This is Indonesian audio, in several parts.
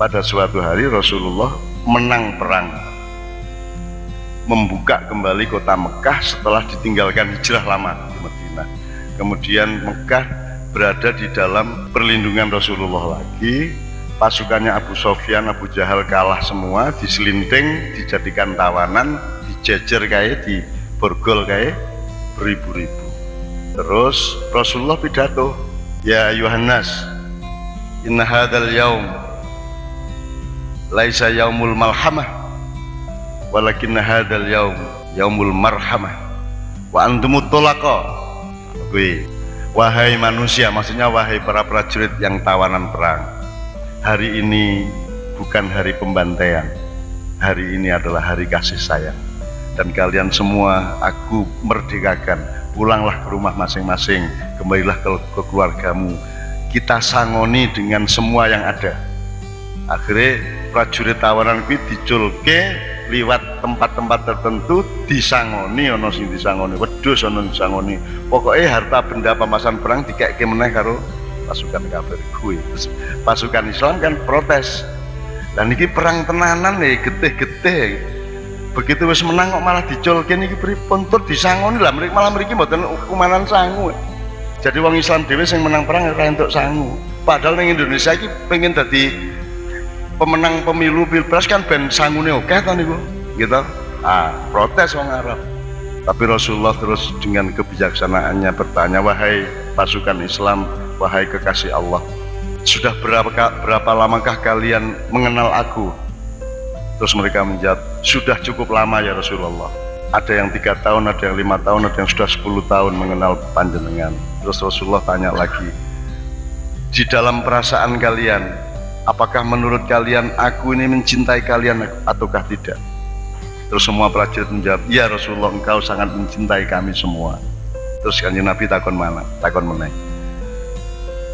pada suatu hari Rasulullah menang perang. Membuka kembali kota Mekah setelah ditinggalkan hijrah lama di Madinah. Kemudian Mekah berada di dalam perlindungan Rasulullah lagi. Pasukannya Abu Sofyan, Abu Jahal kalah semua diselinting, dijadikan tawanan dijejer kayak di borgol kayak beribu-ribu. Terus Rasulullah pidato ya Yohanes inna hadal yaum laisa yaumul malhamah walakin hadal yaum yaumul marhamah. Wa antumut tolaqa wahai manusia maksudnya wahai para prajurit yang tawanan perang hari ini bukan hari pembantaian. Hari ini adalah hari kasih sayang. Dan kalian semua aku merdekakan. Pulanglah ke rumah masing-masing. Kembalilah ke, ke keluargamu. Kita sangoni dengan semua yang ada akhirnya prajurit tawanan kuwi diculke liwat tempat-tempat tertentu disangoni ono sing disangoni wedhus ono disangoni. Pokoknya harta benda pemasan perang dikeke meneh karo pasukan kafir kuwi. Pasukan Islam kan protes. Dan ini perang tenanan nih getih-getih. Begitu wis menang kok malah diculke niki pripun? Tur disangoni lah mereka malah mriki mboten hukumanan sangu. Jadi wong Islam dhewe sing menang perang ora entuk sangu. Padahal ning Indonesia iki pengen dadi pemenang pemilu pilpres kan ben sangune oke to niku gitu ah protes wong Arab. Tapi Rasulullah terus dengan kebijaksanaannya bertanya wahai pasukan Islam wahai kekasih Allah sudah berapa berapa lamakah kalian mengenal aku? Terus mereka menjawab sudah cukup lama ya Rasulullah. Ada yang tiga tahun, ada yang lima tahun, ada yang sudah sepuluh tahun mengenal panjenengan. Terus Rasulullah tanya lagi, di dalam perasaan kalian, apakah menurut kalian aku ini mencintai kalian ataukah tidak? Terus semua prajurit menjawab, ya Rasulullah engkau sangat mencintai kami semua. Terus kanjeng Nabi takon mana? Takon meneng.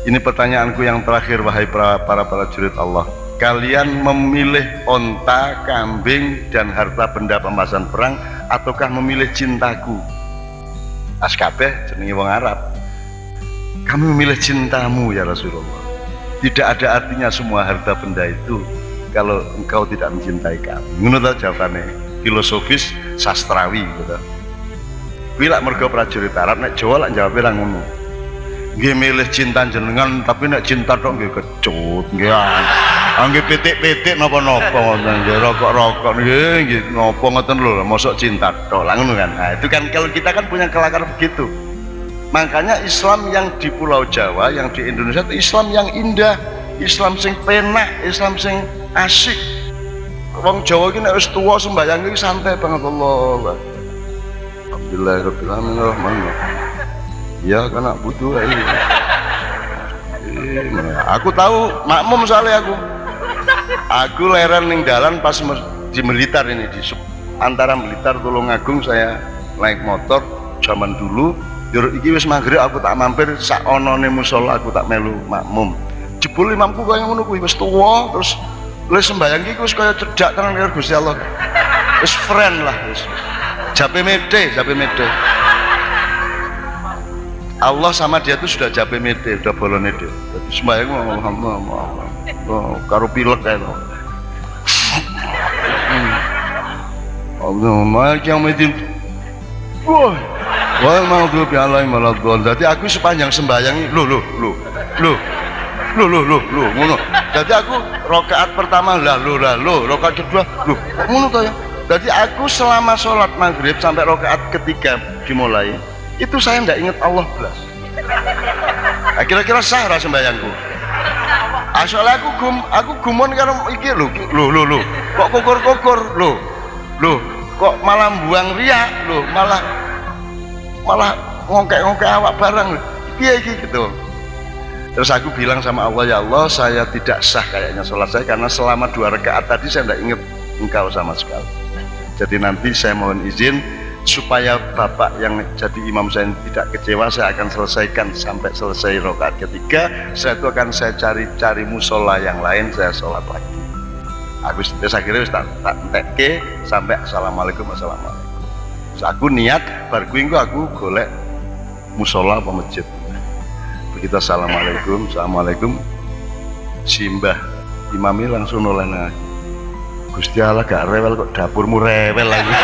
Ini pertanyaanku yang terakhir wahai para, para prajurit Allah kalian memilih onta, kambing, dan harta benda pemasan perang ataukah memilih cintaku askabeh jenenge wong Arab kami memilih cintamu ya Rasulullah tidak ada artinya semua harta benda itu kalau engkau tidak mencintai kami. Menurut jawabannya filosofis sastrawi gitu. Bila mergo prajurit Arab nek Jawa lak jawabnya ngono. Nggih milih cinta jenengan tapi nek cinta tok nggih kecut nggih. Angge pitik-pitik napa-napa ngoten nggih rokok-rokok nggih nggih napa ngoten lho mosok cinta tok. Lah ngono kan. Nah, itu kan kalau kita kan punya kelakar begitu. Makanya Islam yang di Pulau Jawa, yang di Indonesia itu Islam yang indah, Islam sing penak, Islam sing asik. Wong Jawa iki nek wis tuwa sembayang iki santai banget Allah. Alhamdulillah rabbil alamin. Ya karena butuh ini. Aku tahu makmum soalnya aku aku leren ning dalan pas di Blitar ini di antara Blitar Tulungagung saya naik motor zaman dulu juruk iki wis maghrib aku tak mampir sak onone musola aku tak melu makmum. Jebul imamku kaya ngono kuwi wis tuwa terus le sembayang iki wis kaya cedak tenan karo Gusti Allah. Wis friend lah wis. Jape mede jape mede. Allah sama dia tuh sudah jape mede udah bolone dia jadi sembayang Alhamdulillah oh, karo pilek kae to Allah malik yang medin wah wal maghdubi alaihim waladdallin dadi aku sepanjang sembayang lho lho lho lho lho lho lho lho ngono. Dadi aku rakaat pertama lah lho lah lho rakaat kedua lho kok ngono to ya. Jadi aku selama sholat maghrib sampai rakaat ketiga dimulai itu saya tidak ingat Allah belas. Nah, kira-kira sah rasa sembayangku asal aku gum aku gumon karo iki lho lho lho lho kok kukur-kukur lho lho kok malah buang riak lho malah malah ngongkek-ngongkek awak barang. Piye iki gitu. Terus aku bilang sama Allah ya Allah saya tidak sah kayaknya sholat saya karena selama dua rakaat tadi saya tidak ingat engkau sama sekali. Jadi nanti saya mohon izin supaya bapak yang jadi imam saya tidak kecewa saya akan selesaikan sampai selesai rokaat ketiga. Saya itu akan saya cari-cari musola yang lain saya sholat lagi. Aku saya kira tak tak sampai assalamualaikum assalamualaikum Aku niat barku aku golek musola apa masjid. Begitu assalamualaikum. Assalamualaikum. Simbah imami langsung nolak aku. Gusti Allah gak rewel kok dapurmu rewel lagi.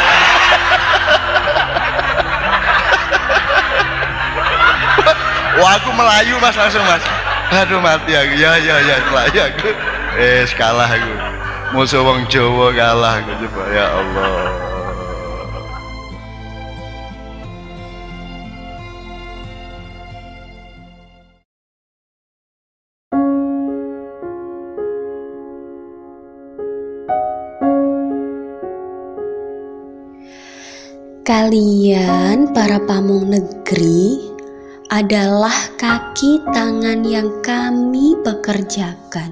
Wah aku melayu mas langsung mas. Aduh mati aku. Ya ya ya melayu aku. Eh kalah aku. Musuh wong Jawa kalah aku coba. Ya Allah Kalian, para pamong negeri, adalah kaki tangan yang kami pekerjakan.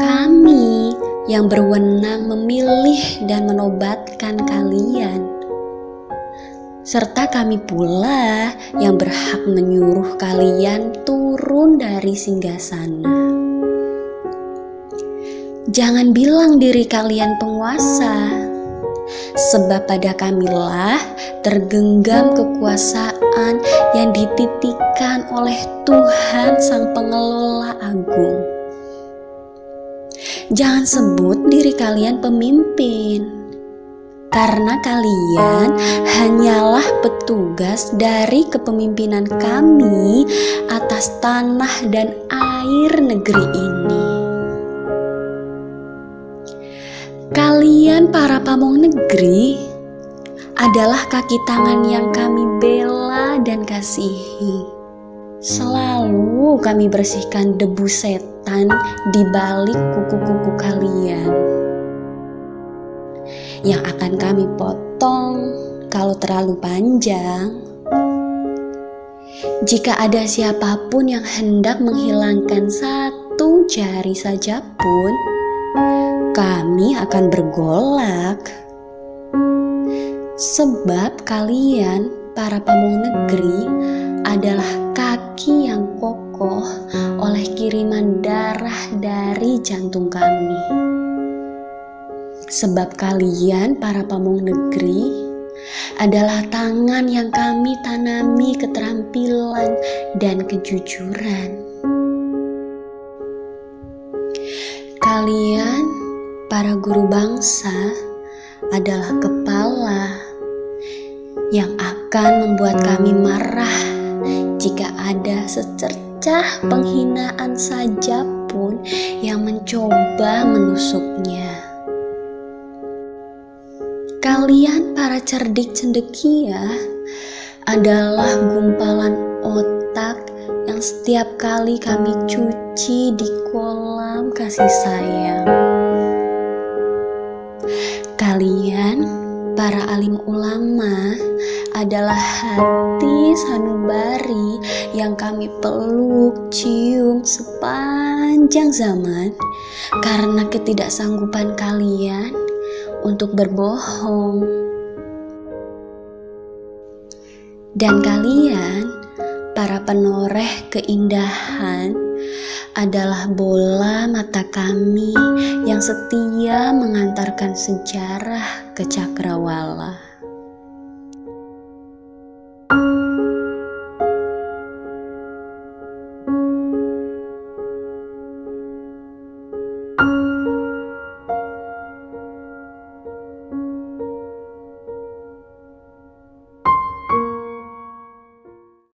Kami yang berwenang memilih dan menobatkan kalian, serta kami pula yang berhak menyuruh kalian turun dari singgasana. Jangan bilang diri kalian penguasa sebab pada kamilah tergenggam kekuasaan yang dititikan oleh Tuhan Sang Pengelola Agung. Jangan sebut diri kalian pemimpin, karena kalian hanyalah petugas dari kepemimpinan kami atas tanah dan air negeri ini. Kalian para pamong negeri adalah kaki tangan yang kami bela dan kasihi. Selalu kami bersihkan debu setan di balik kuku-kuku kalian. Yang akan kami potong kalau terlalu panjang. Jika ada siapa pun yang hendak menghilangkan satu jari saja pun, kami akan bergolak. Sebab kalian, para pamung negeri, adalah kaki yang kokoh oleh kiriman darah dari jantung kami. Sebab kalian, para pamung negeri, adalah tangan yang kami tanami keterampilan dan kejujuran. Kalian para guru bangsa adalah kepala yang akan membuat kami marah jika ada secercah penghinaan saja pun yang mencoba menusuknya. Kalian para cerdik cendekia adalah gumpalan otak yang setiap kali kami cuci di kolam kasih sayang. Kalian, para alim ulama, adalah hati sanubari yang kami peluk cium sepanjang zaman karena ketidaksanggupan kalian untuk berbohong. Dan kalian, para penoreh keindahan, adalah bola mata kami yang setia mengantarkan sejarah ke cakrawala.